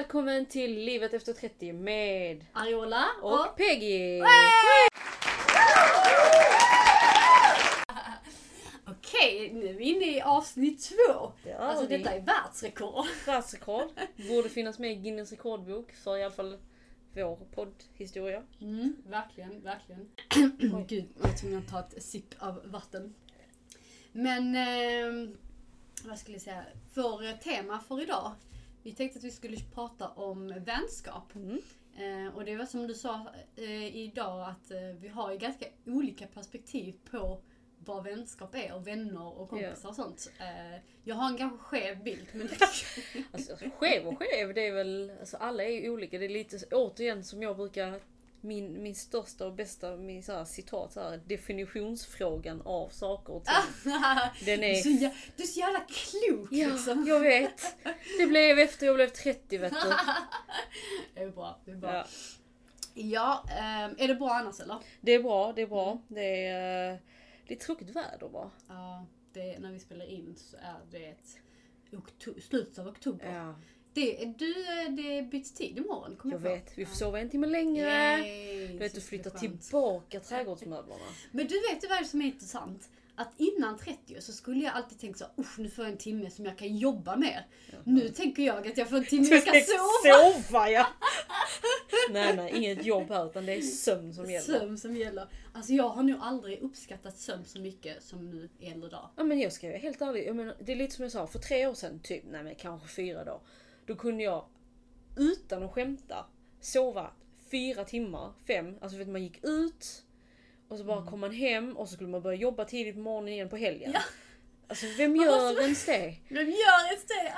välkommen till Livet efter 30 med Ariola och, och... Peggy! Okej, nu är vi inne i avsnitt två. Det är Alltså vi. detta är världsrekord. Världsrekord. Borde finnas med i Guinness rekordbok för i alla fall vår poddhistoria. Mm, verkligen, verkligen. Gud, jag var tvungen att ta ett sipp av vatten. Men, eh, vad skulle jag säga? Vår tema för idag. Vi tänkte att vi skulle prata om vänskap. Mm. Eh, och det var som du sa eh, idag att eh, vi har ju ganska olika perspektiv på vad vänskap är och vänner och kompisar och sånt. Eh, jag har en ganska skev bild men Alltså, skev och skev, det är väl, alltså alla är ju olika. Det är lite återigen som jag brukar, min, min största och bästa min så här, citat, så här, definitionsfrågan av saker och ting. Den du, är är så, jä- du är så jävla klok Ja, liksom. jag vet. Det blev efter jag blev 30 vet du. Det är bra. Det är bra. Ja. Ja, ehm, är det bra annars eller? Det är bra, det är bra. Det är, eh, det är tråkigt väder bara. Ja, det, när vi spelar in så är det okto- slutet av oktober. Ja, Det, du, det byts tid imorgon, kommer jag jag vet. Vi får sova en timme längre. Yay, Du vet, du flyttar tillbaka trädgårdsmöblerna. Men du vet vad som är intressant? Att innan 30 så skulle jag alltid tänka så usch nu får jag en timme som jag kan jobba med. Nu tänker jag att jag får en timme jag ska sova. sova ja! nej, nej, inget jobb här utan det är sömn som gäller. Sömn som gäller. Alltså jag har nog aldrig uppskattat sömn så mycket som nu i äldre dag. Ja men jag ska vara helt ärlig, jag menar, det är lite som jag sa, för tre år sedan, typ, nej men kanske fyra då. Då kunde jag, utan att skämta, sova fyra timmar, fem, alltså vet man gick ut och så bara Mm. kom man hem och så skulle man börja jobba tidigt på morgonen igen på helgen. Ja. Alltså vem gör måste- ens det? Men gör ens det?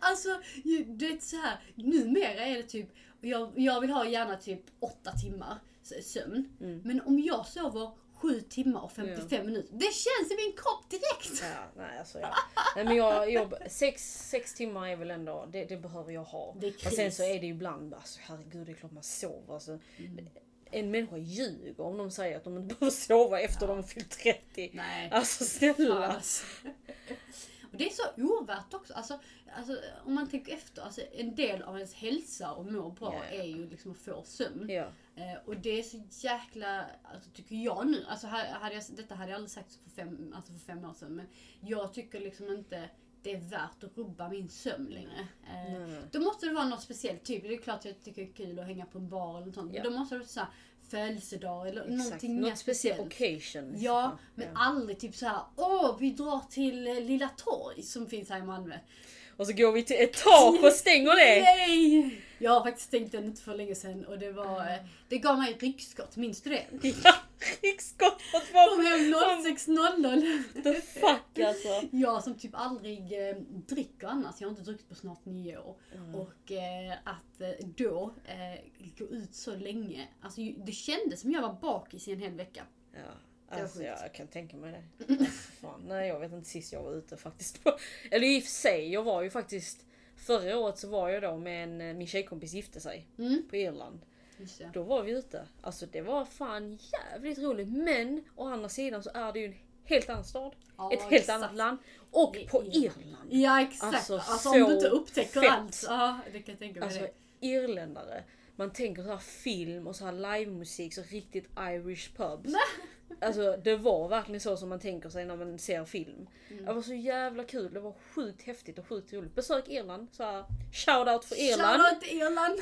Alltså, du vet så här, numera är det typ, jag, jag vill ha gärna typ åtta timmar sömn. Mm. Men om jag sover sju timmar och 55 minuter, det känns i min kropp direkt! Ja, nej alltså ja. Nej men jag jobb, sex, sex timmar är väl ändå, det, det behöver jag ha. Det Och sen så är det ju ibland, alltså herregud det är klart man sover. Alltså, Mm. En människa ljuger om de säger att de inte behöver sova efter de har fyllt 30. Nej. Alltså snälla. alltså. Det är så ovärt också. Alltså, alltså, om man tänker efter, alltså, en del av ens hälsa och må bra Ja, ja. är ju liksom att få sömn. Ja. Eh, och det är så jäkla, alltså, tycker jag nu, alltså, hade jag, detta hade jag aldrig sagt för fem, alltså, för fem år sedan, men jag tycker liksom inte det är värt att rubba min sömn längre. Eh. Då måste det vara något speciellt, typ, det är klart jag tycker det är kul att hänga på en bar eller något sånt, men då måste det vara så här, födelsedag eller Exakt. någonting mer Något speciellt speciellt. occasion. Ja, men Ja. aldrig typ så här, åh vi drar till eh, Lilla Torg som finns här i Malmö. Och så går vi till ett tak och stänger det. Nej! Jag har faktiskt tänkt den inte för länge sedan och det var, eh, det gav mig ryggskott, minns du det? Ja, ryggskott Kom var hem 06.00. the fuck alltså. Jag som typ aldrig eh, dricker annars, jag har inte druckit på snart nio år. Mm. Och eh, att eh, då eh, gå ut så länge, alltså det kändes som jag var bakis i en hel vecka. Ja, alltså jag kan tänka mig det. Fan, nej jag vet inte sist jag var ute faktiskt. Eller i och för sig, jag var ju faktiskt Förra året så var jag då med en, eh, min tjejkompis gifte sig Mm. på Irland. Då var vi ute. Alltså det var fan jävligt roligt. Men å andra sidan så är det ju en helt annan stad. Ja, ett helt exakt. annat land. Och Det på är- Irland. Ja exakt, Alltså, alltså, så om du inte upptäcker fett. allt. Ja, det kan jag tänka mig. Alltså det. irländare. Man tänker så här film och så här livemusik, så riktigt Irish pubs. Alltså det var verkligen så som man tänker sig när man ser film. Mm. Det var så jävla kul, det var sjukt häftigt och sjukt roligt. Besök Irland, så här, shout out för Irland. Shoutout till Irland!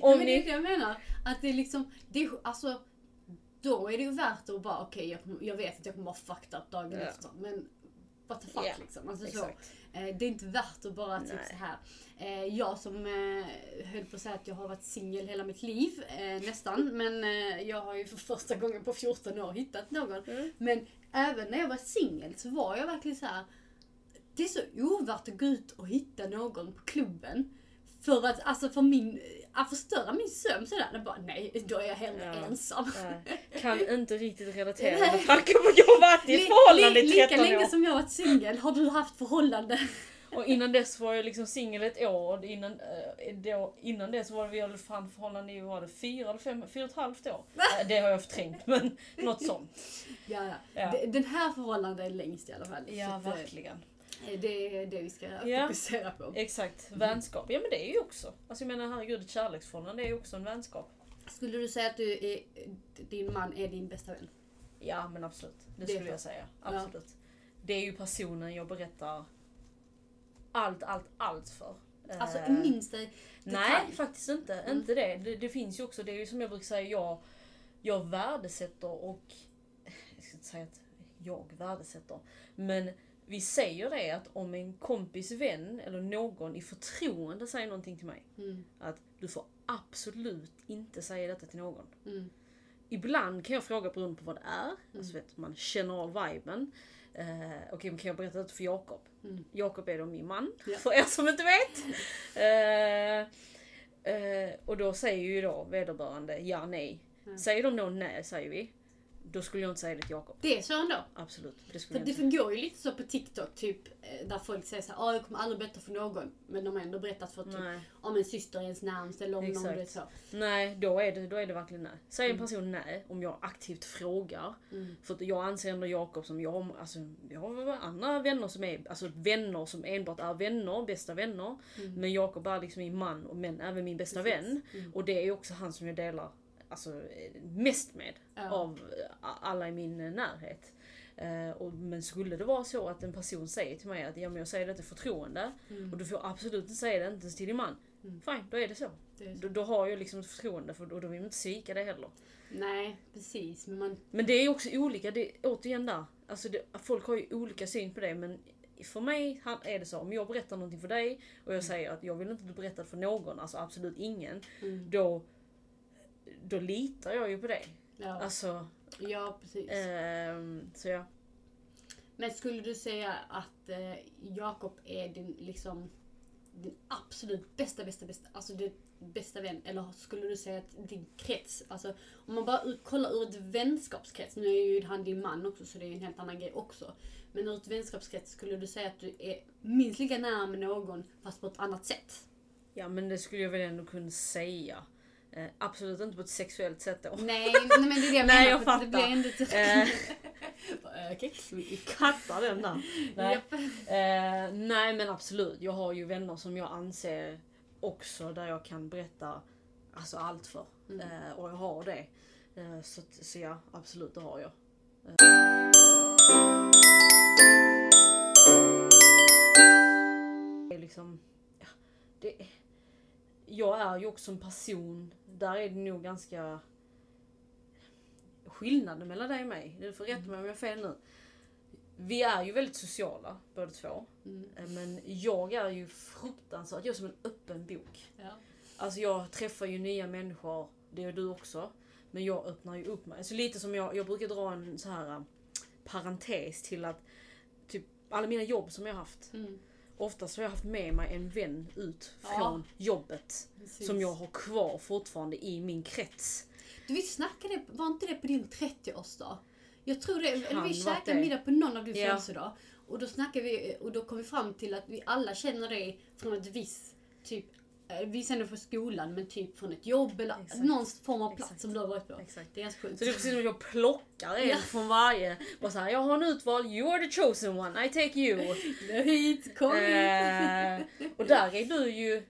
Om ja, men det är det jag menar. Att det är liksom, det är, alltså, då är det ju värt att bara, okej jag, kommer- jag vet att jag kommer vara fucked up dagen Ja. efter. Men what the fuck Ja, liksom. Alltså, så. Eh, det är inte värt att bara typ så här. Eh, jag som eh, höll på att säga att jag har varit singel hela mitt liv, eh, nästan. Men jag har ju för första gången på 14 år hittat någon. Mm. Men även när jag var singel så var jag verkligen så här. Det är så ovärt att gå ut och hitta någon på klubben. För att, alltså för min, att förstöra min sömn sådär. Det bara, nej, då är jag hellre Ja. ensam. Nej, Kan inte riktigt relatera med tanke på att jag har varit i ett förhållande i li- Lika 13 länge år. som jag har varit singel har du haft förhållande. Och innan dess var jag liksom singel ett år. och Innan, eh, då, innan dess var vi väl fan förhållande i, vad var det, fyra eller fem, fyra och ett halvt år. Eh, Det har jag förträngt men något sånt. Ja, ja. Ja. Den här förhållandet är längst i alla fall. Ja att, eh, verkligen. Det är det vi ska Ja. fokusera på. Exakt, vänskap. Ja men det är ju också. Alltså jag menar herregud, ett kärleksförhållande är ju också en vänskap. Skulle du säga att du är, din man är din bästa vän? Ja men absolut, det, Det skulle jag säga. Ja. Absolut. Det är ju personen jag berättar allt, allt, allt för. Alltså Eh, minsta Nej, detalj. faktiskt inte. Mm. Inte det. det. Det finns ju också, det är ju som jag brukar säga, jag, jag värdesätter och... Jag ska inte säga att jag värdesätter. Men vi säger det att om en kompis vän eller någon i förtroende säger någonting till mig. Mm, Att du får absolut inte säga detta till någon. mm, Ibland kan jag fråga beroende på vad det är. Alltså vet, man känner av viben. Eh, Okej, men kan jag berätta detta för Jakob? mm. Jakob är då min man, Ja. för er som inte vet. Eh, eh, och då säger ju då vederbörande ja, nej. Mm. Säger de då nej, säger vi. Då skulle jag inte säga det till Jakob. Det är så ändå. Absolut. Det För skulle jag det förgår ju lite så på TikTok, typ, eh, där folk säger såhär, ah, jag kommer aldrig berätta för någon. Men de har ändå berättat för typ, Nej. om en syster är ens närmast eller om någon Exakt. vet så. nej, då är, det, då är det verkligen nej. Säger en Mm. person nej om jag aktivt frågar. Mm. För jag anser ändå Jakob som, jag, alltså, jag har andra vänner som är, alltså vänner som enbart är vänner, bästa vänner. Mm. Men Jakob är liksom min man, och men även min bästa Precis. vän. Mm. Och det är också han som jag delar alltså, mest med Ja. av alla i min närhet. Eh, och, men skulle det vara så att en person säger till mig att ja, men jag säger det till förtroende Mm. och du får absolut inte säga det inte ens till din man. Mm. Fine, då är det så. Det är så. Då, då har jag liksom ett förtroende för, och då vill man inte svika det heller. Nej, precis. Men man, Men det är också olika, det återigen där. Alltså det, folk har ju olika syn på det men för mig är det så, om jag berättar någonting för dig och jag säger att jag vill inte bli berättad för någon, alltså absolut ingen. mm. Då, då litar jag ju på dig. ja. Alltså, ja, precis. ehm, så ja. Men skulle du säga att eh, Jakob är din, liksom, din absolut bästa, bästa, bästa, alltså din bästa vän? Eller skulle du säga att din krets, alltså om man bara kollar ur ett vänskapskrets, nu är ju han din man också så det är en helt annan grej också. Men ur ett vänskapskrets, skulle du säga att du är minst lika nära med någon fast på ett annat sätt? Ja men det skulle jag väl ändå kunna säga. Eh, absolut inte på ett sexuellt sätt då. Nej, nej men det är det jag Nej, menar. jag för Det blir fattar. ändå inte... Eh. Okej. Vi kattar den där. Nej. Eh, nej men absolut, jag har ju vänner som jag anser också där jag kan berätta alltså allt för. Mm. Eh, och jag har det. Eh, så, så ja, absolut det har jag. Eh. Det är liksom, ja, det, jag är ju också en person, där är det nog ganska skillnaden mellan dig och mig. Du får rätta mig om jag har fel nu. Vi är ju väldigt sociala båda två. Mm. Eh, Men jag är ju fruktansvärt, jag är som en öppen bok. Ja. Alltså jag träffar ju nya människor, det gör du också. Men jag öppnar ju upp mig. Alltså lite som jag, jag brukar dra en så här um, parentes till att typ alla mina jobb som jag har haft. Mm. Oftast har jag haft med mig en vän ut Ja. från jobbet. Precis. Som jag har kvar fortfarande i min krets. Du, vi snackade, var inte det på din 30-årsdag? Jag tror det, eller vi käkade middag på någon av din Ja. födelsedag. Och då snackade vi, och då kom vi fram till att vi alla känner dig från ett visst, typ, vi känner från skolan, men typ från ett jobb eller Exakt. någon form av plats Exakt. som du har varit på. Exakt. Det är ganska sjukt. Så det är precis som att jag plockar en Ja. från varje. Bara så här, jag har en utvald, you are the chosen one, I take you. hit, kom hit. Eh, och där är du ju...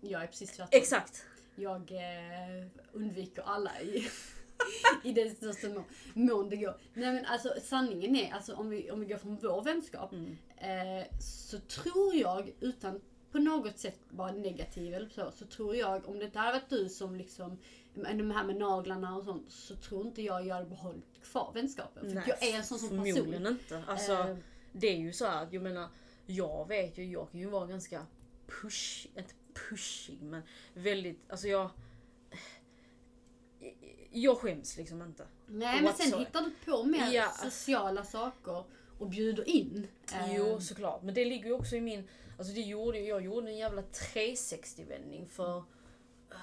Jag är precis tvärtom. Exakt. Jag eh, undviker alla i, i den största må, mån det går. Nej men alltså sanningen är, alltså om vi, om vi går från vår vänskap, Mm. eh, så tror jag, utan på något sätt vara negativ eller så, så tror jag, om det inte hade varit du som liksom, men de här med naglarna och sånt, så tror inte jag jag hade behållit kvar vänskapen. För Nej, jag är en sån som Förmodligen person. inte. Alltså, Eh, det är ju så här, att jag menar, jag vet ju, jag kan ju vara ganska push, inte pushig men väldigt, alltså jag... Jag skäms liksom inte. nej men sen hittar du på mer Ja. sociala saker och bjuder in. Eh, Jo såklart, men det ligger ju också i min, alltså det gjorde jag gjorde en jävla 360-vändning för äh,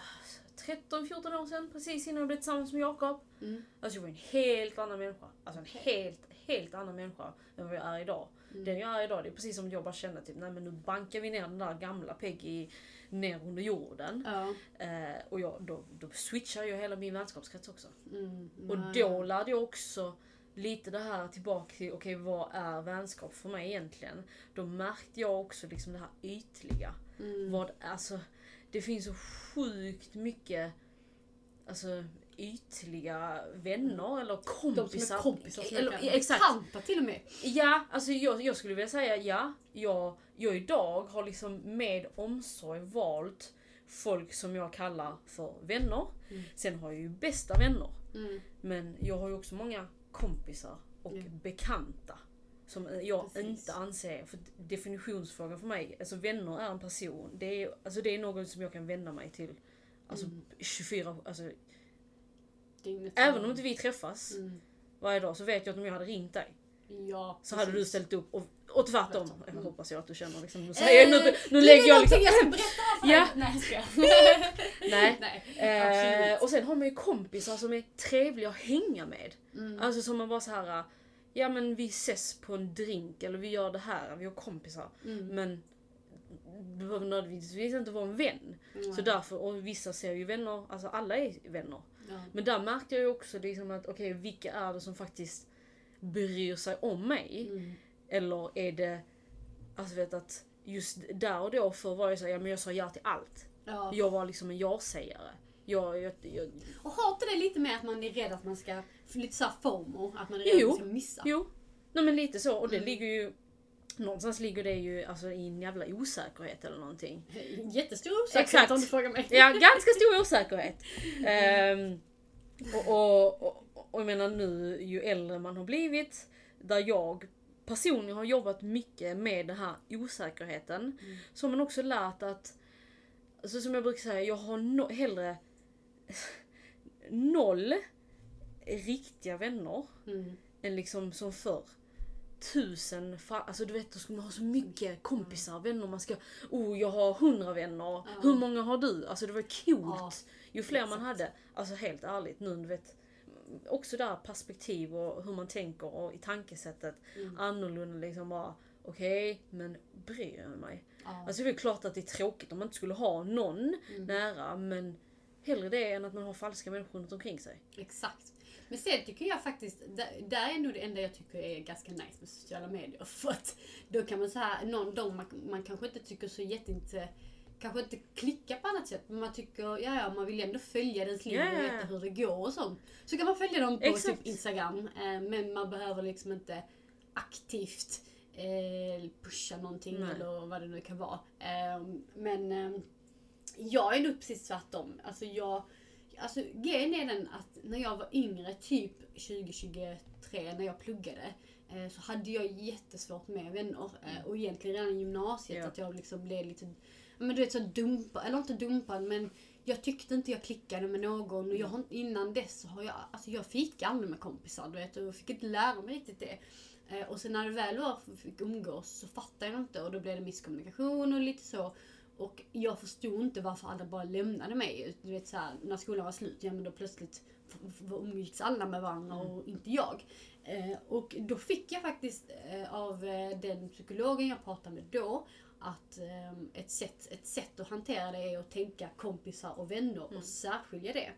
13-14 år sedan, precis innan jag blev tillsammans med Jakob. Mm. Alltså jag var en helt annan människa. Alltså en helt, helt annan människa än vad jag är idag. Mm. Den jag är idag, det är precis som jag bara känner typ, nej men nu bankar vi ner den där gamla Peggy ner under jorden. Ja. Eh, och jag, då, då switchar jag hela min vänskapskrets också. Mm, Och då lärde jag också lite det här tillbaka till, okej vad är vänskap för mig egentligen? Då märkte jag också liksom det här ytliga. Mm. Vad, alltså, det finns så sjukt mycket alltså, ytliga vänner eller De kompisar. som är kompisar som eller, är exakt. bekanta till och med. Ja, alltså jag, jag skulle vilja säga ja. Jag, jag idag har liksom med omsorg valt folk som jag kallar för vänner. Mm. Sen har jag ju bästa vänner. Mm. Men jag har ju också många kompisar och Ja. bekanta. Som jag Precis. inte anser, för definitionsfrågan för mig, alltså vänner är en person. Det är, alltså det är något som jag kan vända mig till. Alltså Mm. 24, alltså även om inte vi träffas Mm. varje dag så vet jag att om jag hade ringt dig Ja, så hade du ställt upp och, och tvärtom. Jag Mm. hoppas jag att du känner liksom, nu, säger jag, nu, nu du, lägger jag liksom... jag ska berätta för Ja. Nej, jag. Nej. Nej, Eh, och sen har man ju kompisar som är trevliga att hänga med. Mm. Alltså som man bara så här. ja men vi ses på en drink eller vi gör det här, vi har kompisar. Mm. Men det behöver nödvändigtvis inte vara en vän. Så Nej. därför, och vissa ser ju vänner, alltså alla är vänner. Ja. Men där märkte jag ju också liksom att okej, vilka är det som faktiskt bryr sig om mig? Mm. Eller är det, alltså vet att just där och då för var jag så här, ja men jag sa ja till allt. Ja. Jag var liksom en ja-sägare. Jag, jag, jag, Och har inte det lite med att man är rädd att man ska, lite såhär FOMO, att man är rädd att Jo. man ska missa? jo, nej men lite så. Och det Mm. ligger ju, någonstans ligger det ju alltså, i en jävla osäkerhet eller någonting. Jättestor osäkerhet Exakt. om du frågar mig. Ja, ganska stor osäkerhet. Ehm, och, och, och, och jag menar nu, ju äldre man har blivit, där jag personligen har jobbat mycket med den här osäkerheten, Mm. så har man också lärt att, alltså som jag brukar säga, jag har no, hellre noll riktiga vänner Mm. än liksom som förr. Tusen, alltså du vet då ska man ha så mycket kompisar, vänner, man ska, oh jag har hundra vänner, Ja. hur många har du? Alltså det var coolt. Ja, ju fler man hade, alltså helt ärligt nu du vet, också där perspektiv och hur man tänker och i tankesättet Mm. annorlunda liksom bara, okej men bryr jag mig? Ja. Alltså det är klart att det är tråkigt om man inte skulle ha någon Mm. nära men hellre det än att man har falska människor runt omkring sig. Exakt. Men sen tycker jag faktiskt, där, är nog det enda jag tycker är ganska nice med sociala medier. För att då kan man så här, någon dag man, man kanske inte tycker så jätteinte, kanske inte klickar på annat sätt, men man tycker, ja ja, man vill ändå följa dens och Ja, ja, ja. veta hur det går och sånt. Så kan man följa dem på Exakt. typ Instagram, eh, men man behöver liksom inte aktivt eh, pusha någonting Nej. eller vad det nu kan vara. Eh, men eh, jag är nog precis tvärtom. Alltså jag, Alltså grejen är den att när jag var yngre, typ 2023 när jag pluggade, eh, så hade jag jättesvårt med vänner. Eh, och egentligen redan i gymnasiet Ja. att jag liksom blev lite, men du vet så dumpad, eller inte dumpad men jag tyckte inte jag klickade med någon och jag innan dess har jag, alltså jag fick aldrig med kompisar du vet och jag fick inte lära mig riktigt det. Eh, och sen när det väl var fick umgås så fattade jag inte och då blev det misskommunikation och lite så. Och jag förstod inte varför alla bara lämnade mig. Du vet såhär, när skolan var slut, ja men då plötsligt umgicks alla med varandra och inte jag. Eh, och då fick jag faktiskt eh, av eh, den psykologen jag pratade med då att eh, ett, sätt, ett sätt att hantera det är att tänka kompisar och vänner och särskilja det.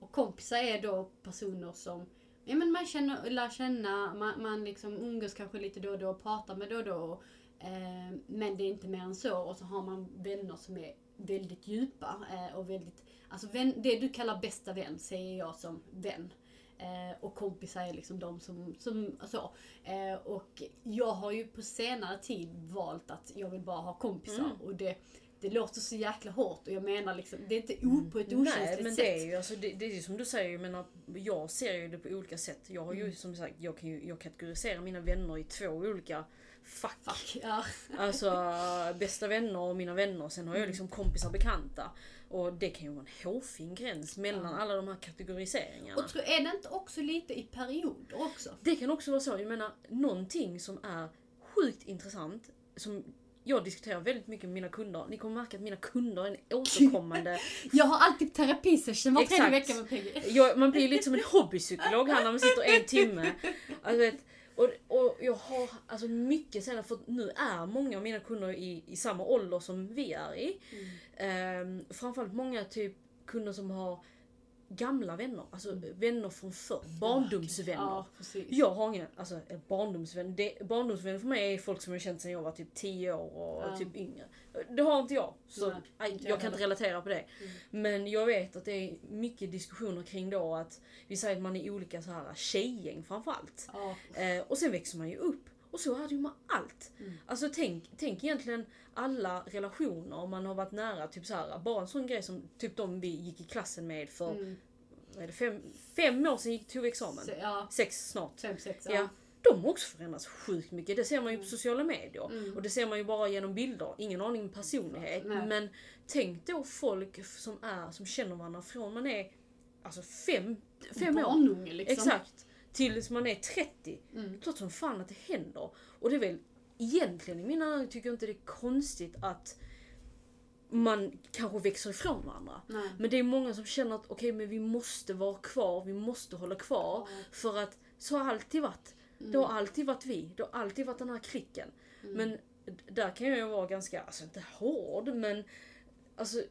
Och kompisar är då personer som ja, men man känner, lär känna, man, man liksom umgås kanske lite då och då och pratar med då och då. Eh, men det är inte mer än så. Och så har man vänner som är väldigt djupa eh, och väldigt, alltså vän, det du kallar bästa vän säger jag som vän. Eh, och kompisar är liksom de som, som så. Eh, och jag har ju på senare tid valt att jag vill bara ha kompisar. Mm. Och det, det låter så jäkla hårt och jag menar liksom, det är inte o, på ett okänsligt Nej men sätt. det är ju alltså, det, det är ju som du säger, jag menar, jag ser ju det på olika sätt. Jag har ju Mm. som sagt, jag kan ju jag kategoriserar mina vänner i två olika fack. Fuck, ja. Alltså bästa vänner och mina vänner. Sen har jag Mm. liksom kompisar bekanta. Och det kan ju vara en hårfin gräns mellan Ja. alla de här kategoriseringarna. Och tror, är det inte också lite i perioder också? Det kan också vara så, jag menar någonting som är sjukt intressant, som jag diskuterar väldigt mycket med mina kunder. Ni kommer märka att mina kunder är en återkommande... Jag har alltid terapisession var tredje vecka med Peggy. jag, man blir ju lite som en hobbypsykolog här när man sitter en timme. Alltså, vet, och, och jag har alltså mycket sen, för nu är många av mina kunder i, i samma ålder som vi är i. Mm. Ehm, framförallt många typ kunder som har gamla vänner, alltså vänner från förr, barndomsvänner. Ja. Jag har inga, alltså eh, barndomsvänner, det, barndomsvänner för mig är folk som jag känt sedan jag var typ 10 år och Ja. typ yngre. Det har inte jag, så Nej, jag, jag kan inte relatera på det. Men jag vet att det är mycket diskussioner kring då att vi säger att man är olika så här tjejgäng framförallt. Ja, Eh, och sen växer man ju upp. Och så är det ju med allt. Alltså tänk, tänk egentligen alla relationer man har varit nära. Typ så här, bara en sån grej som typ de vi gick i klassen med för mm. är det, fem, fem år sedan gick, tog vi examen. Så, ja, Sex snart. fem, sex. Ja. Ja. De har också förändrats sjukt mycket. Det ser man ju på sociala medier. Mm. Och det ser man ju bara genom bilder. Ingen aning om personlighet. Nej. Men tänk då folk som är, som känner varandra från man är alltså fem, fem år. Barnunge liksom. Exakt. Tills man är 30. Mm. Klart som fan att det händer. Och det är väl egentligen i mina ögon tycker jag inte det är konstigt att man kanske växer ifrån varandra. Nej. Men det är många som känner att okej men vi måste vara kvar, vi måste hålla kvar. Ja. För att så har alltid varit. Det har alltid varit vi, det har alltid varit den här klicken. Men d- där kan jag ju vara ganska, alltså inte hård men alltså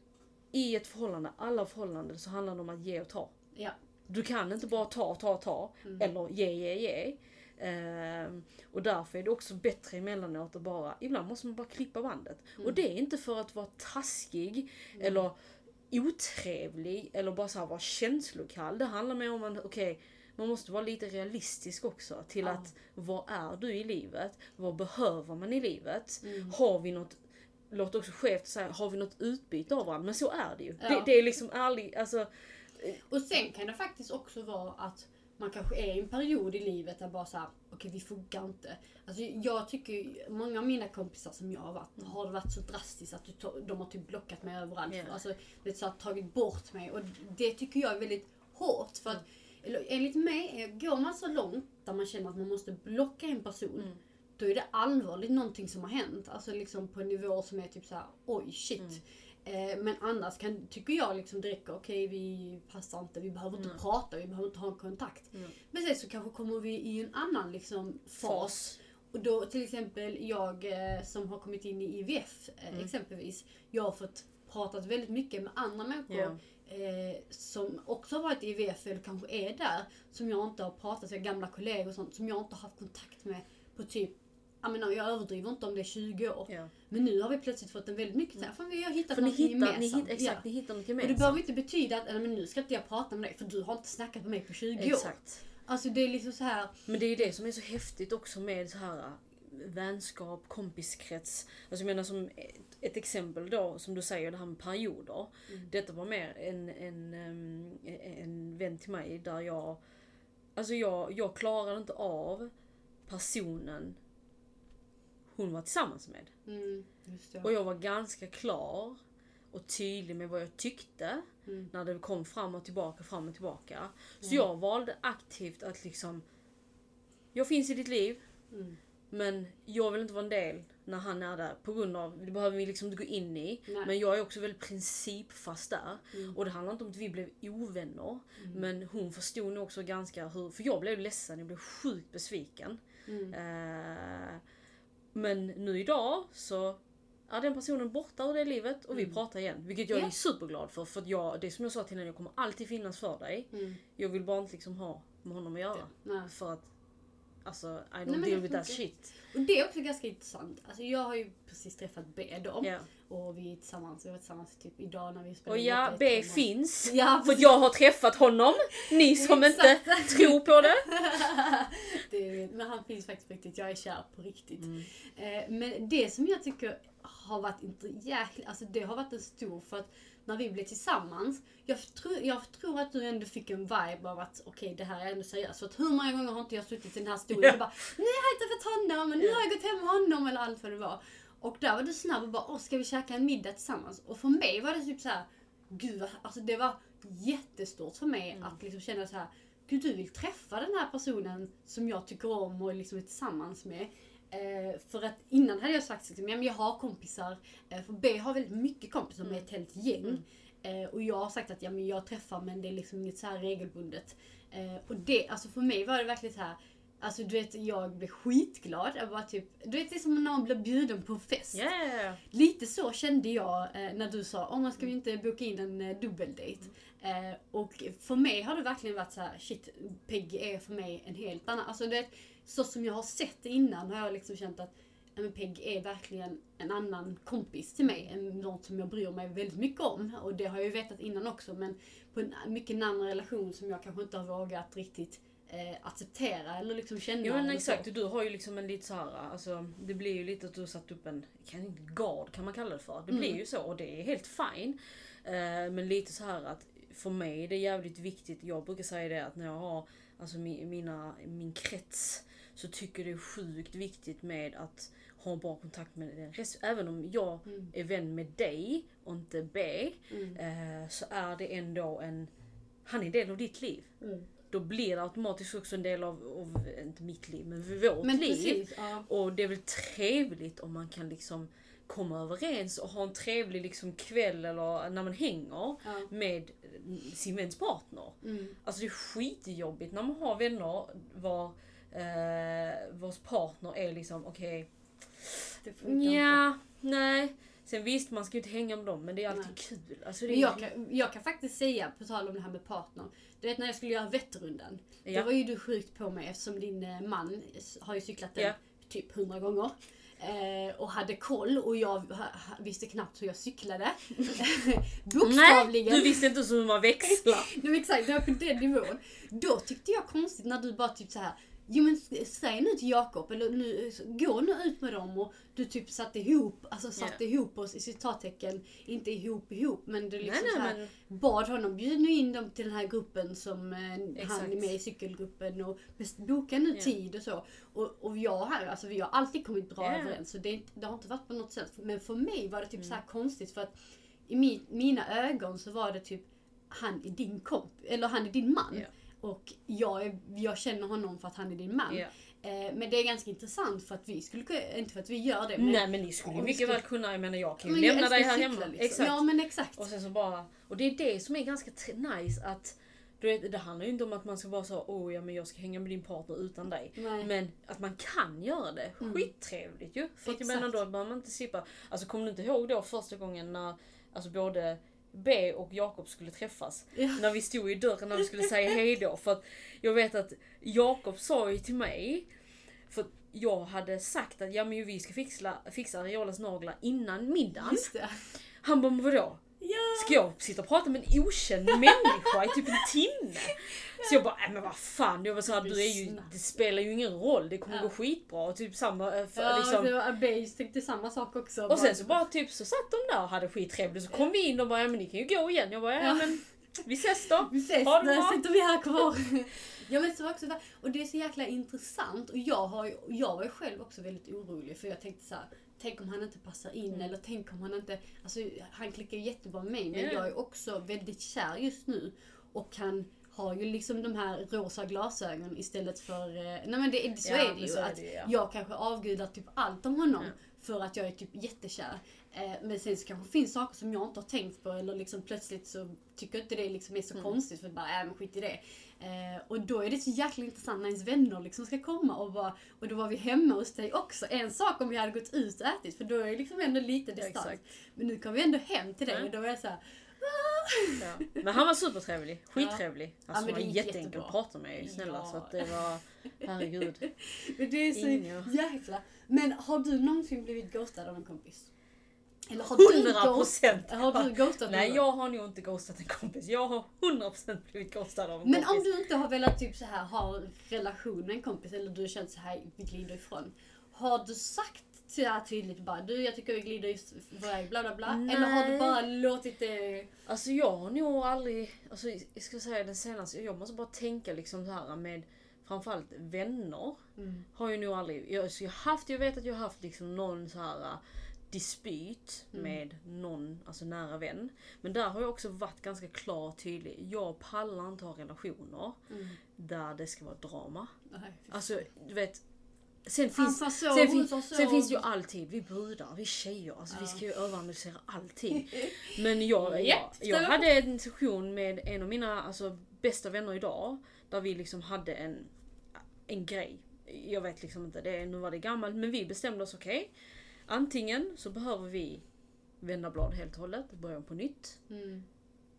i ett förhållande, alla förhållanden så handlar det om att ge och ta. Ja. Du kan inte bara ta, ta, ta. Eller ge, ge, ge. Ehm, och därför är det också bättre emellanåt att bara, ibland måste man bara klippa bandet. Och det är inte för att vara taskig eller otrevlig eller bara så här vara känslokall. Det handlar mer om att, okej, man måste vara lite realistisk också till Ja. att vad är du i livet? Vad behöver man i livet? Mm. Har vi något Låter också skevt att säga, har vi något utbyte av varandra? Men så är det ju. Ja. Det, det är liksom ärligt, alltså Och sen kan det faktiskt också vara att man kanske är i en period i livet där bara såhär, okej vi funkar inte. Alltså jag tycker, många av mina kompisar som jag har varit, har det varit så drastiskt att du de har typ blockat mig överallt. Ja. Alltså, det så här, tagit bort mig och det tycker jag är väldigt hårt. För att eller, enligt mig, är- går man så långt där man känner att man måste blocka en person, Mm. då är det allvarligt någonting som har hänt. Alltså liksom på en nivå som är typ så här: oj shit. Mm. Eh, men annars kan, tycker jag liksom det räcker, okej vi passar inte, vi behöver inte prata, vi behöver inte ha en kontakt. Mm. Men sen så kanske kommer vi i en annan liksom fas. Och då till exempel jag eh, som har kommit in i IVF eh, Mm. exempelvis. Jag har fått pratat väldigt mycket med andra människor Ja. eh, som också har varit i IVF eller kanske är där. Som jag inte har pratat med, gamla kollegor och sånt, som jag inte har haft kontakt med på typ jag, menar, jag överdriver inte om det är 20 år. Ja. Men nu har vi plötsligt fått en väldigt mycket såhär, fan vi har hittat För något hittar, ni gemensamt. hittar, exakt, ni hittar något Och det gemensamt. behöver inte betyda att "Nej, men nu ska inte jag prata med dig för du har inte snackat med mig på 20 år. Exakt. Alltså det är liksom så här. Men det är ju det som är så häftigt också med så här vänskap, kompiskrets. Alltså jag menar som ett, ett exempel då, som du säger, det här med perioder. Detta var mer en, en, ehm, en vän till mig där jag... Alltså jag, jag klarade inte av personen hon var tillsammans med. Mm, just det. Och jag var ganska klar och tydlig med vad jag tyckte. Mm. När det kom fram och tillbaka, fram och tillbaka. Så jag valde aktivt att liksom... Jag finns i ditt liv. Mm. Men jag vill inte vara en del när han är där. På grund av, det behöver vi liksom inte gå in i. Nej. Men jag är också väldigt principfast där. Mm. Och det handlar inte om att vi blev ovänner. Men hon förstod nog också ganska hur... För jag blev ledsen, jag blev sjukt besviken. Mm. Eh, men nu idag så är den personen borta ur det livet och vi pratar igen. Vilket jag Mm. Ja. är superglad för. För att jag, det är som jag sa till henne, jag kommer alltid finnas för dig. Mm. Jag vill bara inte liksom ha med honom att göra. Nej. För att Alltså, I don't men deal with that shit. Och det är också ganska intressant. Alltså jag har ju precis träffat B då. Ja. Och vi är tillsammans, vi var tillsammans typ idag när vi spelade Och ja, B tema. finns. Ja, För jag har träffat honom. Ni som inte tror på det. det men han finns faktiskt på riktigt, jag är kär på riktigt. Mm. Eh, men det som jag tycker har varit inte jäkla, alltså det har varit en stor för att när vi blev tillsammans, jag tror, jag tror att du ändå fick en vibe av att okej det här är ändå seriöst. För att hur många gånger har inte jag suttit i den här stolen Ja. och bara nu har jag träffat honom och nu har jag gått hem med honom eller allt vad det var. Och där var du snabb och bara åh ska vi käka en middag tillsammans? Och för mig var det typ så här, gud alltså det var jättestort för mig att liksom känna så här Gud du vill träffa den här personen som jag tycker om och liksom är tillsammans med. Eh, för att innan hade jag sagt liksom, ja, men jag har kompisar, eh, för B har väldigt mycket kompisar med ett helt gäng. Eh, och jag har sagt att ja, men jag träffar men det är liksom inget så här regelbundet. Eh, och det, alltså för mig var det verkligen så här Alltså du vet, jag blev skitglad. Jag bara typ, du vet det är som när man blir bjuden på fest. Yeah. Lite så kände jag eh, när du sa, om man ska vi inte boka in en eh, dubbeldejt? Eh, och för mig har det verkligen varit så här: shit, Peggy är för mig en helt annan, alltså det, så som jag har sett det innan har jag liksom känt att ja, men Peggy är verkligen en annan kompis till mig, en, något som jag bryr mig väldigt mycket om. Och det har jag ju vetat innan också, men på en mycket närmare relation som jag kanske inte har vågat riktigt eh, acceptera eller liksom känna. Ja men exakt, så. du har ju liksom en lite så här, alltså det blir ju lite att du har satt upp en, gard kan man kalla det för. Det blir Mm. ju så och det är helt fine. Eh, men lite så här att för mig är det jävligt viktigt, jag brukar säga det att när jag har alltså mi, mina, min krets så tycker det är sjukt viktigt med att ha bra kontakt med den rest, Även om jag Mm. är vän med dig och inte B Mm. eh, så är det ändå en, han är en del av ditt liv. Mm. Då blir det automatiskt också en del av, av inte mitt liv, men vårt Men liv. precis, ja. Och det är väl trevligt om man kan liksom komma överens och ha en trevlig liksom kväll eller när man hänger ja. med sin väns partner. Mm. Alltså det är skitjobbigt när man har vänner var, eh, vars partner är liksom okej, inte. ja, nej. Sen visst, man ska ju inte hänga med dem men det är alltid Nej. kul. Alltså, det är, jag kan, jag kan faktiskt säga, på tal om det här med partner. Du vet när jag skulle göra Vätternrundan. Ja. Då var ju du sjukt på mig eftersom din eh, man har ju cyklat den Ja. typ hundra gånger. Eh, och hade koll och jag visste knappt hur jag cyklade. Nej, Bokstavligen. du visste inte hur man växlar. Nej, exakt, det var på den nivån. Då tyckte jag konstigt när du bara typ så här. Jo men säg nu till Jakob, eller nu, gå nu ut med dem och du typ satte ihop, alltså satte ihop oss i citattecken, inte ihop ihop men du liksom nej, så här, nej, men bad honom, bjud nu in dem till den här gruppen som eh, han är med i cykelgruppen och boka nu Ja. tid och så. Och, och jag här, alltså vi har alltid kommit bra Ja. överens så det, det har inte varit på något sätt. Men för mig var det typ Mm. så här konstigt för att i mi, mina ögon så var det typ han är din komp eller han är din man. Och jag, jag känner honom för att han är din man. ja. Eh, men det är ganska intressant för att vi skulle inte för att vi gör det. Men, Nej men ni skulle mycket väl kunna, jag menar jag kan ju jag lämna dig här hemma. Liksom. Exakt. Ja men exakt. Och sen så bara, och det är det som är ganska nice att du vet, det handlar ju inte om att man ska vara så åh ja men jag ska hänga med din partner utan dig. Nej. Men att man kan göra det, Mm. skittrevligt ju. För att jag menar då behöver man inte slippa, alltså kommer du inte ihåg då första gången när alltså både B och Jakob skulle träffas? Ja. När vi stod i dörren när vi skulle säga hejdå. För att jag vet att Jakob sa ju till mig, för att jag hade sagt att ja men vi ska fixa, fixa Ariolas naglar innan middagen. Han bara, vadå? Ja. Ska jag sitta och prata med en okänd människa i typ en timme? Så jag bara, äh, men vad fan. Jag var såhär, du är ju, det spelar ju ingen roll, det kommer Ja. gå skitbra. Och typ samma, eh, för, Ja, liksom. det var Abeys tänkte samma sak också. Och sen så bara typ så satt de där och hade skittrevligt. Så kom vi in och bara, ja men ni kan ju gå igen. Jag bara, ja, Ja. men vi ses då. Vi ses, Ha det bra. sitter vi här kvar. ja, men så också, och det är så jäkla intressant och jag, har, jag var ju själv också väldigt orolig för jag tänkte så här. Tänk om han inte passar in Mm. eller tänk om han inte... Alltså han klickar ju jättebra med mig men Ja. jag är också väldigt kär just nu. Och han har ju liksom de här rosa glasögon istället för... eh, Nej men det, så Ja, är det ju. att det ja. Jag kanske avgudar typ allt om honom Ja. för att jag är typ jättekär. Eh, men sen så kanske det finns saker som jag inte har tänkt på eller liksom plötsligt så tycker jag inte det liksom är så Mm. konstigt för bara, äh men skit i det. Eh, och då är det så jäkla intressant när ens vänner liksom ska komma och bara, och då var vi hemma hos dig också. En sak om vi hade gått ut och ätit för då är det liksom ändå lite Ja, distans. exakt. men nu kom vi ändå hem till dig Mm. och då var jag såhär, Ja. Men han var supertrevlig, skittrevlig. Alltså men han var jätteenkel jättebra. att prata med snälla. Ja. Så att det var, herregud. men det är så Inga. jäkla... Men har du någonsin blivit ghostad av en kompis? Eller har du, 100 ghost, procent! har du ghostat Nej någon? jag har nog inte ghostat en kompis. Jag har 100% blivit ghostad av en Men kompis. om du inte har velat typ så här ha relation med en kompis eller du har känt så här vi glider ifrån. Har du sagt så här tydligt bara du jag tycker vi glider iväg bla bla bla. Eller har du Nej. bara låtit det... Alltså jag har nog aldrig, alltså jag ska säga den senaste, jag måste bara tänka liksom så här med framförallt vänner. Mm. Har jag nog aldrig, jag, så jag, har haft, jag vet att jag har haft liksom någon så här dispyt Mm. med någon, alltså nära vän. Men där har jag också varit ganska klar och tydlig. Jag pallar inte ha relationer Mm. där det ska vara drama. Nej, Alltså du vet, sen finns så, Sen, fin, så. sen finns ju alltid, vi brudar, vi tjejer, alltså vi Ja. ska ju överanalysera allting. Men jag, Japp, jag, jag hade en session med en av mina alltså, bästa vänner idag, där vi liksom hade en, en grej. jag vet liksom inte, det, nu var det gammalt, men vi bestämde oss okej. Antingen så behöver vi vända blad helt och hållet, börja på nytt. Mm.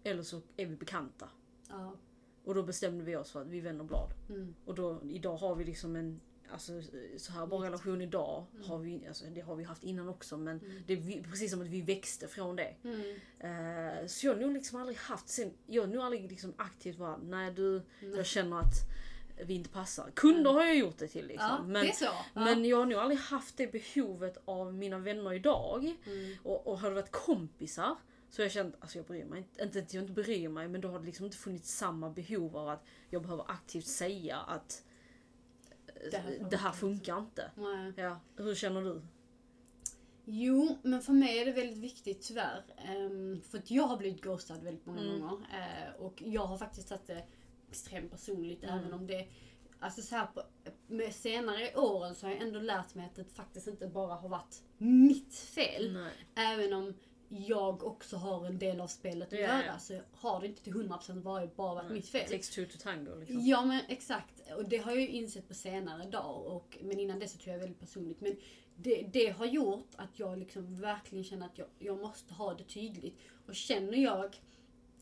Eller så är vi bekanta. Ja. Och då bestämde vi oss för att vi vänder blad. Mm. Och då, idag har vi liksom en Alltså så här bra relation idag Mm. har vi, alltså, det har vi haft innan också men Mm. det är precis som att vi växte från det. Eh, så jag har nog liksom aldrig haft, sen, jag har nog aldrig liksom aktivt bara, nej du, Nej. jag känner att vi inte passar. Kunder har jag gjort det till liksom. Ja, men, det. Ja. men jag har nog aldrig haft det behovet av mina vänner idag. Mm. Och, och har det varit kompisar så har jag känt, alltså jag bryr mig inte, inte att jag inte bryr mig men då har det liksom inte funnits samma behov av att jag behöver aktivt säga att eh, Det här det här funkar inte. Nej. Ja, hur känner du? Jo, men för mig är det väldigt viktigt tyvärr. Um, för att jag har blivit ghostad väldigt många Mm. gånger. eh, och jag har faktiskt tagit det extremt personligt Mm. även om det Alltså så här på, med senare åren så har jag ändå lärt mig att det faktiskt inte bara har varit mitt fel. Nej. Även om jag också har en del av spelet att Ja, göra ja. så har det inte till 100% varit bara varit mitt fel. Takes two to tango liksom. Ja men exakt. Och det har jag ju insett på senare dag. Och, men innan dess så tror jag väldigt personligt. Men det, det har gjort att jag liksom verkligen känner att jag, jag måste ha det tydligt. Och känner jag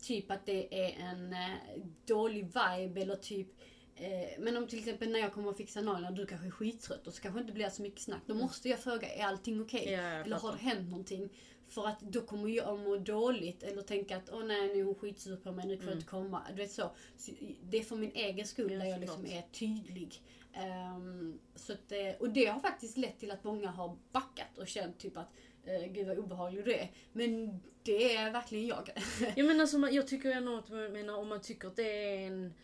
typ att det är en eh, dålig vibe eller typ eh, men om till exempel när jag kommer att fixa naglarna och du kanske är skittrött och så kanske det inte blir så mycket snack. Då måste jag fråga, är allting okej? Ja, jag Eller har det hänt någonting? För att då kommer jag må dåligt eller tänka att åh nej nu är hon skitsur på mig, nu får jag Mm. inte komma. Du vet så. så. Det är för min egen skull Ja, där jag liksom är tydlig. Ehm, så att, det- och det har faktiskt lett till att många har backat och känt typ att uh, gud vad obehaglig du är. Men det är verkligen jag. Ja, men alltså, jag tycker ändå att jag menar, om man tycker att det är en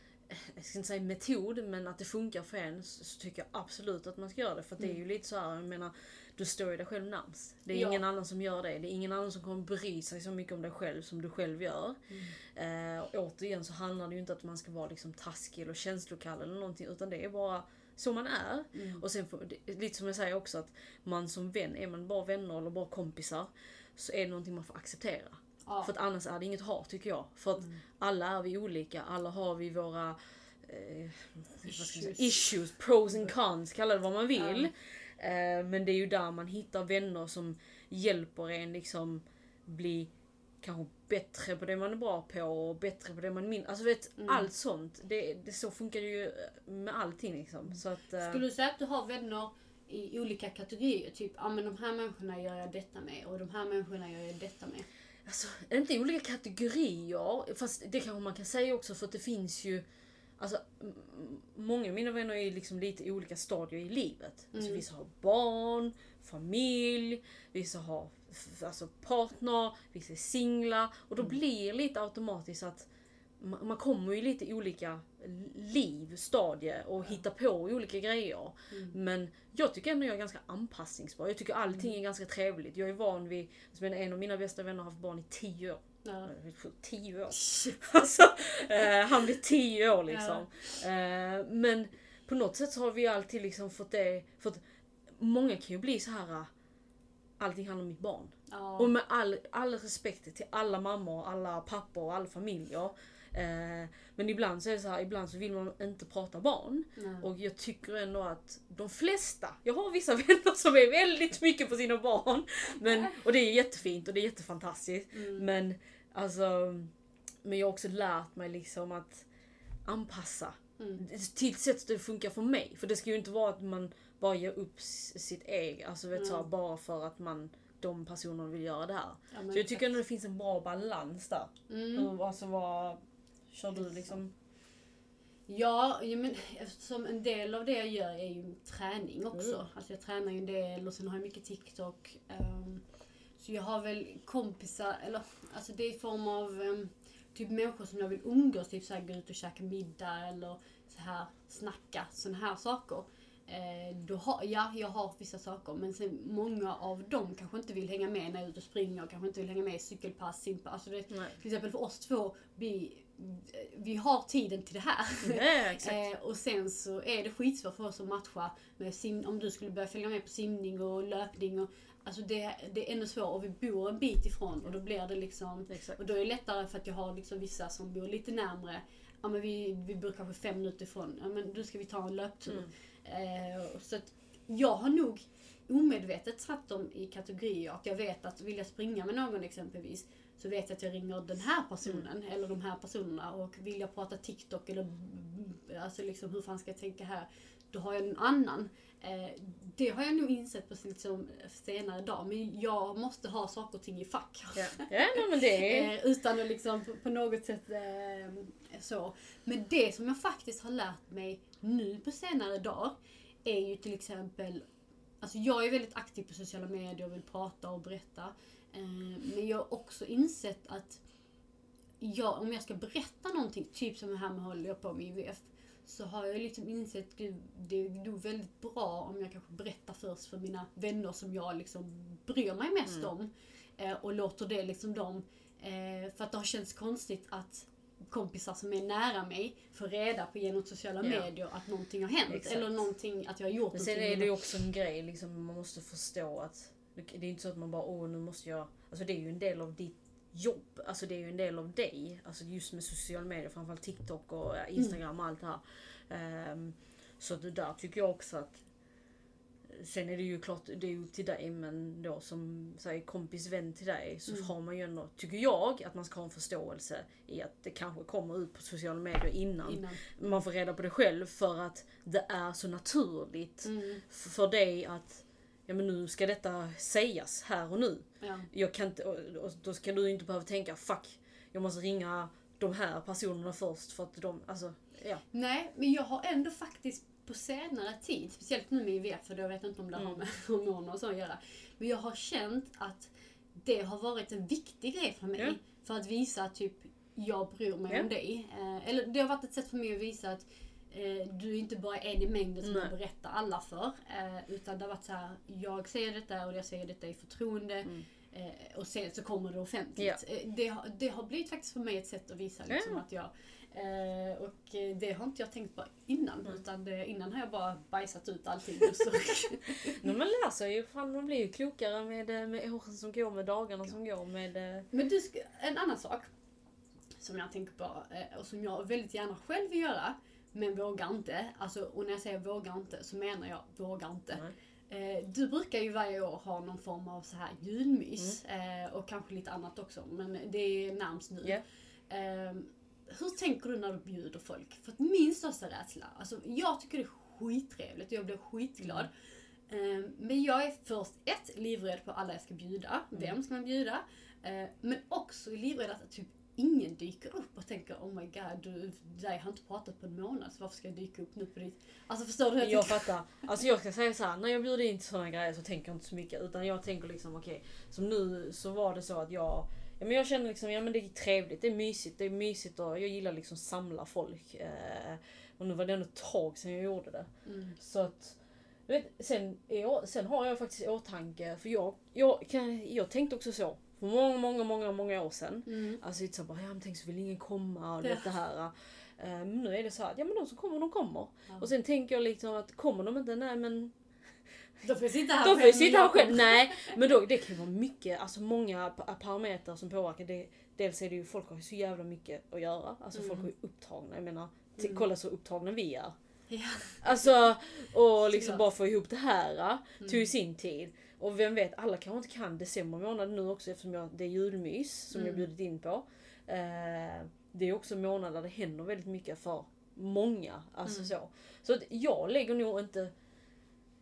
jag ska inte säga metod, men att det funkar för en så, tycker jag absolut att man ska göra det. För att det är ju lite så här, jag menar, du står ju dig själv närmst. Det är Ja. ingen annan som gör det. Det är ingen annan som kommer bry sig så mycket om dig själv som du själv gör. Eh, och återigen så handlar det ju inte om att man ska vara liksom taskig eller känslokall eller någonting, utan det är bara så man är. Mm. Och sen, får, lite som jag säger också, att man som vän, är man bara vänner eller bara kompisar, så är det någonting man får acceptera. Ja. För att annars är det inget hat tycker jag. För att alla är vi olika, alla har vi våra eh, Issues. issues, pros and cons, kalla det vad man vill. Eh, men det är ju där man hittar vänner som hjälper en liksom bli kanske bättre på det man är bra på och bättre på det man minns. Alltså vet, Mm. allt sånt. Det, det, så funkar det ju med allting liksom. Så att, eh, Skulle du säga att du har vänner i olika kategorier? Typ, ja men de här människorna gör jag detta med och de här människorna gör jag detta med. Alltså, inte i olika kategorier, fast det kanske man kan säga också för att det finns ju Alltså, många av mina vänner är liksom lite i olika stadier i livet. Alltså, Mm. vissa har barn, familj, vissa har alltså, partner, vissa är singlar. Och då blir det lite automatiskt att man, kommer ju lite i olika liv, stadier och hittar på olika grejer. Mm. Men jag tycker ändå jag är ganska anpassningsbar. Jag tycker allting är ganska trevligt. Jag är van vid, alltså, en av mina bästa vänner har haft barn i 10 år. Ja. Tio år. Alltså, eh, han blir tio år liksom. Eh, men på något sätt så har vi alltid liksom fått det, för att många kan ju bli så här. Allting handlar om mitt barn. Ja. Och med all, all respekt till alla mammor, alla pappor och alla familjer. Eh, men ibland så är det så här, ibland så vill man inte prata barn. Nej. Och jag tycker ändå att de flesta, jag har vissa vänner som är väldigt mycket på sina barn. Men, och det är jättefint och det är jättefantastiskt. Mm. Men alltså, men jag har också lärt mig liksom att anpassa Mm. till sätt det funkar för mig. För det ska ju inte vara att man bara ger upp sitt eget, alltså vet så, här, Mm. bara för att man de personerna vill göra det här. Ja, Så jag tycker ändå det finns en bra balans där. Mm. Alltså vad kör du liksom? Ja, men eftersom en del av det jag gör är ju träning också. Mm. Alltså jag tränar ju en del och sen har jag mycket TikTok. ehm, så jag har väl kompisar, eller alltså det är i form av ehm, typ människor som jag vill umgås, typ såhär gå ut och käka middag eller så här snacka, såna här saker. Eh, då har, ja, jag har vissa saker men sen många av dem kanske inte vill hänga med när jag är ute och springer, kanske inte vill hänga med i cykelpass, simpa. Alltså det, Nej. till exempel för oss två, vi, vi har tiden till det här. Exakt. Eh, och sen så är det skitsvårt för oss att matcha med sim, om du skulle börja följa med på simning och löpning och Alltså det, det är ännu svårare och vi bor en bit ifrån och då blir det liksom Exakt. och då är det lättare för att jag har liksom vissa som bor lite närmre. Ja men vi, vi bor kanske fem minuter ifrån. Ja men då ska vi ta en löptur. Mm. Eh, så att jag har nog omedvetet satt dem i kategorier. Att jag vet att vill jag springa med någon exempelvis så vet jag att jag ringer den här personen eller de här personerna. Och vill jag prata TikTok eller alltså liksom hur fan ska jag tänka här? Då har jag en annan. Eh, det har jag nog insett på liksom senare dag. Men jag måste ha saker och ting i fack. Ja, ja men det. Eh, utan att liksom på, något sätt eh, så. Men det som jag faktiskt har lärt mig nu på senare dagar är ju till exempel Alltså jag är väldigt aktiv på sociala medier och vill prata och berätta. Men jag har också insett att jag, om jag ska berätta någonting, typ som det här med att hålla på med IVF, så har jag liksom insett att det är nog väldigt bra om jag kanske berättar först för mina vänner som jag liksom bryr mig mest Mm. om. Eh, och låter det liksom dem, eh, för att det har känts konstigt att kompisar som är nära mig får reda på genom sociala Ja. medier att någonting har hänt. Exakt. Eller någonting, att jag har gjort Men sen någonting. är det ju också en grej, liksom, man måste förstå att det är inte så att man bara åh nu måste jag... Alltså det är ju en del av ditt jobb, alltså det är ju en del av dig. Alltså just med sociala medier, framförallt TikTok och ja, Instagram och allt det här. Ehm, så det där tycker jag också att Sen är det ju klart, det är ju till dig men då som säg, kompis vän till dig så Mm. har man ju ändå, tycker jag, att man ska ha en förståelse i att det kanske kommer ut på sociala medier innan innan. man får reda på det själv för att det är så naturligt Mm, för dig att ja men nu ska detta sägas här och nu. ja. Jag kan inte, och, och då ska du inte behöva tänka fuck, jag måste ringa de här personerna först för att de, alltså ja. Nej, men jag har ändå faktiskt på senare tid, speciellt nu med IVF, för jag vet inte om det har Mm. med hormoner och så att göra. Men jag har känt att det har varit en viktig grej för mig. Ja. För att visa att typ, jag bryr mig Ja. om dig. Eh, eller det har varit ett sätt för mig att visa att du är inte bara en i mängden som Nej. jag berättar alla för. Eh, utan det har varit så här, jag säger detta och jag säger detta i förtroende. Mm. Eh, och sen så kommer det offentligt. Ja. Eh, det, det har blivit faktiskt för mig ett sätt att visa liksom, Ja. att jag Eh, och eh, det har inte jag tänkt på innan. Mm. Utan det, innan har jag bara bajsat ut allting. så. Men man lär sig ju, fan man blir ju klokare med, eh, med åren som går, med dagarna som går, med... eh, Men du, en annan sak som jag tänker på eh, och som jag väldigt gärna själv vill göra men vågar inte. Alltså, och när jag säger vågar inte så menar jag vågar inte. Nej. Eh, du brukar ju varje år ha någon form av så här julmys Mm. eh, och kanske lite annat också men det är närmst nu. Ja. Eh, hur tänker du när du bjuder folk? För att min största rädsla, alltså jag tycker det är skittrevligt och jag blir skitglad. Mm. Eh, Men jag är först ett, livrädd på alla jag ska bjuda. Mm. Vem ska man bjuda? Eh, Men också livrädd att typ ingen dyker upp och tänker oh my god, du, dig har inte pratat på en månad så varför ska jag dyka upp nu på ditt... Alltså förstår du hur jag Jag fattar. Alltså jag ska säga så här, när jag bjuder in till sådana grejer så tänker jag inte så mycket. Utan jag tänker liksom okej, som nu så var det så att jag Ja, men jag känner liksom, ja men det är trevligt, det är mysigt, det är mysigt och jag gillar liksom samla folk. Eh, och nu var det ändå ett tag sedan jag gjorde det. Mm. Så att, du vet, sen, jag, sen har jag faktiskt i åtanke, för jag, jag, kan, jag tänkte också så. För många, många, många, många år sedan. Mm. Alltså inte så bara, ja men tänk så vill ingen komma och Ja. det här. Eh, Men nu är det så här, ja men de som kommer, de kommer. Ja. Och sen tänker jag liksom att kommer de inte, nej men Då får sitta här får själv, sitta här själv. Nej, men då, det kan ju vara mycket, alltså många pa- parametrar som påverkar. Det, dels är det ju, folk har ju så jävla mycket att göra. Alltså folk Mm. är ju upptagna. Jag menar, Mm. kolla så upptagna vi är. Ja. Alltså, och liksom bara få ihop det här tog ju Mm. sin tid. Och vem vet, alla kanske inte kan december månad nu också eftersom jag, det är julmys som jag Mm. bjudit in på. Eh, det är också en månad där det händer väldigt mycket för många. Alltså Mm. så. Så att jag lägger nog inte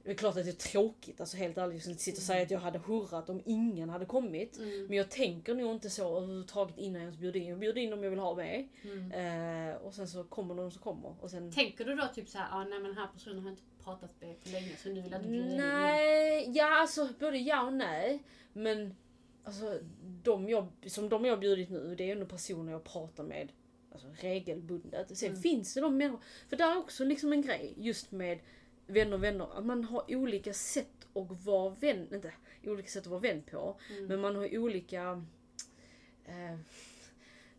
det är klart att det är tråkigt, alltså helt ärligt, att sitta och säga att jag hade hurrat om ingen hade kommit. Mm. Men jag tänker nog inte så överhuvudtaget innan jag ens bjuder in. Jag bjuder in om jag vill ha med. Mm. Eh, och sen så kommer de som kommer. Och sen... Tänker du då typ såhär, ah, nej men den här personen har inte pratat med på länge så nu vill jag inte bjuda in? Nej, ja alltså både ja och nej. Men alltså, de jag, som de jag har bjudit nu, det är ändå personer jag pratar med alltså, regelbundet. Sen Mm. finns det de människor, för det är också liksom en grej just med vänner och vänner, att man har olika sätt att vara vän, inte olika sätt att vara vän på, Mm. men man har olika eh,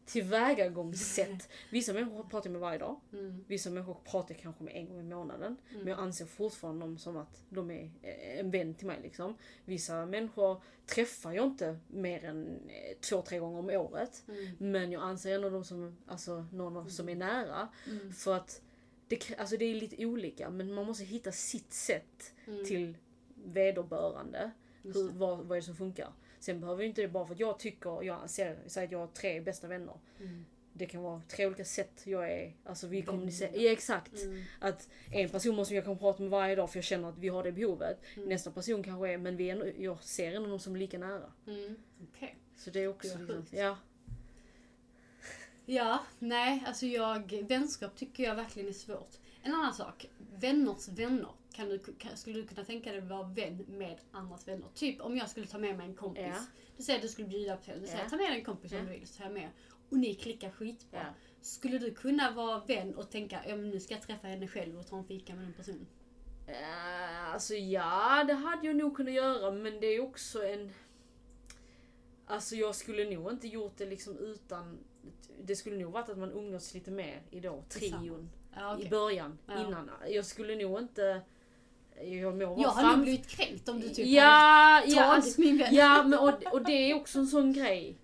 tillvägagångssätt. Vissa människor pratar jag med varje dag. Mm. Vissa människor pratar jag kanske med en gång i månaden. Mm. Men jag anser fortfarande dem som att de är eh, en vän till mig. Liksom. Vissa människor träffar jag inte mer än eh, två, tre gånger om året. Mm. Men jag anser ändå dem som alltså, någon som är nära. Mm. För att det, alltså, det är lite olika men man måste hitta sitt sätt Mm. till vederbörande. Hur, vad, vad är det som funkar. Sen behöver inte det bara för att jag tycker, jag ser, säger att jag har tre bästa vänner. Mm. Det kan vara tre olika sätt jag är, alltså vi Vänner. kommunicerar. Ja exakt. Mm. Att en person måste jag kan prata med varje dag för jag känner att vi har det behovet. Mm. Nästa person kanske är, men vi är, jag ser ändå någon som är lika nära. Mm. Okej. Så det är också liksom, ja. Ja, nej, alltså jag, vänskap tycker jag verkligen är svårt. En annan sak, vänners vänner. Kan du, kan, skulle du kunna tänka dig att vara vän med andras vänner? Typ om jag skulle ta med mig en kompis. Ja. Du säger att du skulle bjuda på Du säger Ja. ta med dig en kompis Ja. om du vill, så tar jag med. Och ni klickar skitbra. Ja. Skulle du kunna vara vän och tänka, ja men nu ska jag träffa henne själv och ta en fika med den personen? Eh, alltså ja, det hade jag nog kunnat göra men det är också en... Alltså jag skulle nog inte gjort det liksom utan... Det skulle nog varit att man umgås lite mer i då trion Ja, okej. i början, Ja. innan. Jag skulle nog inte... Jag må vara Jag har fram... nog blivit kränkt om du typ ja, hade ja, alltså, min vän. ja men och, och det är också en sån grej.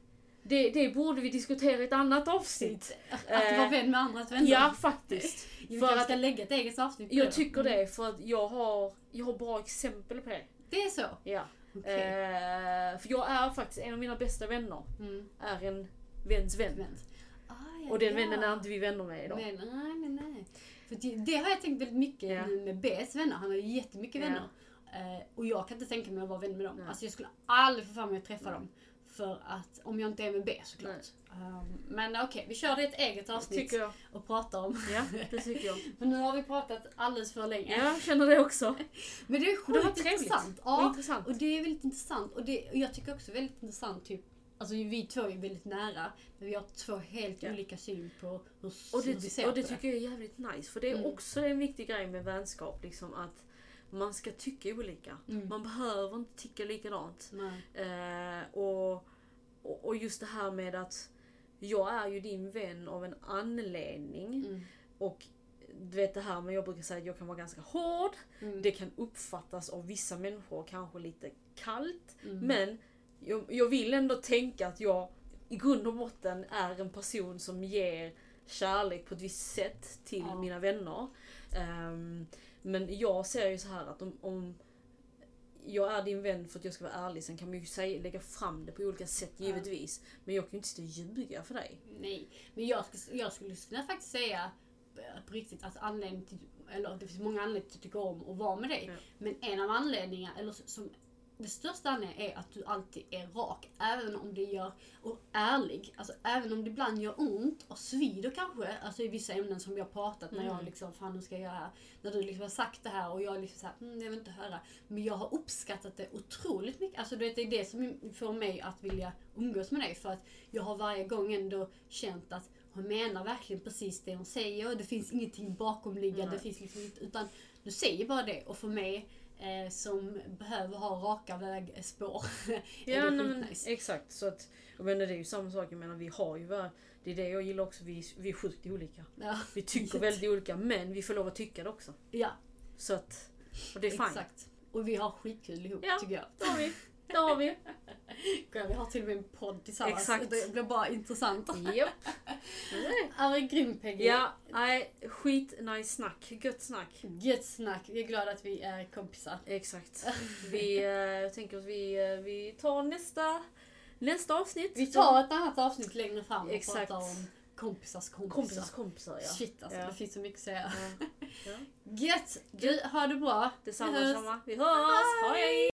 Det, det borde vi diskutera i ett annat avsnitt. Att vara Eh, vän med andras vänner. Ja, faktiskt. Vi för att- ska lägga ett eget avsnitt på Jag det. tycker Mm. det för att jag har, jag har bra exempel på det. Det är så? Ja. Okej. Eh, för jag är faktiskt, en av mina bästa vänner Mm. är en väns vän. Vän. Ah, ja, Och den ja. vännen är inte vi vänner med idag. Men, nej, men nej. För det, det har jag tänkt väldigt mycket Ja. med Bs vänner. Han har ju jättemycket Ja. vänner. Eh, och jag kan inte tänka mig att vara vän med dem. Nej. Alltså jag skulle aldrig få för mig att träffa Nej. dem. För att, om jag inte är med B såklart. Um, men okej, vi kör det ett eget avsnitt och pratar om. Ja, det tycker jag. Men nu har vi pratat alldeles för länge. Ja, jag känner det också. Men det är sjukt intressant. Och Ja, intressant. och det är väldigt intressant. Och, det, och jag tycker också väldigt intressant typ Alltså vi två är väldigt nära, men vi har två helt Ja. olika syn på hur, Och hur vi det, ser och det på tycker jag är jävligt nice. För det är Mm. också en viktig grej med vänskap. Liksom att man ska tycka olika. Mm. Man behöver inte tycka likadant. Eh, och, och, och just det här med att jag är ju din vän av en anledning. Mm. Och du vet det här med jag brukar säga att jag kan vara ganska hård. Mm. Det kan uppfattas av vissa människor kanske lite kallt. Mm. Men jag, jag vill ändå tänka att jag i grund och botten är en person som ger kärlek på ett visst sätt till Ja. mina vänner. Ehm, men jag ser ju så här att om, om jag är din vän för att jag ska vara ärlig, sen kan man ju säga, lägga fram det på olika sätt Ja. givetvis. Men jag kan ju inte sitta och ljuga för dig. Nej, men jag, ska, jag skulle kunna faktiskt säga på riktigt att anledningen till, eller det finns många anledningar till att tycker om att vara med dig. Ja. Men en av anledningarna, eller som det största anledningen är att du alltid är rak. Även om det gör, och ärlig. Alltså även om det ibland gör ont och svider kanske. Alltså i vissa ämnen som vi har pratat när jag Mm. liksom, fan nu ska jag göra. När du liksom har sagt det här och jag liksom såhär, mm, jag vill inte höra. Men jag har uppskattat det otroligt mycket. Alltså du vet, det är det som får mig att vilja umgås med dig. För att jag har varje gång ändå känt att hon menar verkligen precis det hon säger. Det finns ingenting bakomliggande. Nej. Det finns liksom inte, utan du säger bara det. Och för mig eh, som behöver ha raka vägspår Ja, men, skitnice. exakt. Så att, jag menar, det är ju samma sak. Jag menar, vi har ju Det är det jag gillar också. Vi, vi är sjukt olika. Ja, Vi tycker väldigt olika, men vi får lov att tycka det också. ja Så att... Och det är fine. exakt. Och vi har skitkul ihop Ja. tycker jag. Det har vi. Det har vi. Vi har till och med en podd tillsammans. Exakt. Det blir bara intressant. Japp. Ja, men grym Peggy. Ja, nej, skit nice snack. Gött snack. Gött snack. Vi är glada att vi är kompisar. Exakt. Vi, eh, jag tänker att vi, eh, vi tar nästa, nästa avsnitt. Vi tar ett annat avsnitt längre fram och Exakt. pratar om kompisars kompisar. kompisars kompisar. Ja. Shit alltså, Ja. det finns så mycket att säga. Ja. Ja. Gött! Du, ha det bra. Detsamma, Vi hörs. Vi hörs. Hej!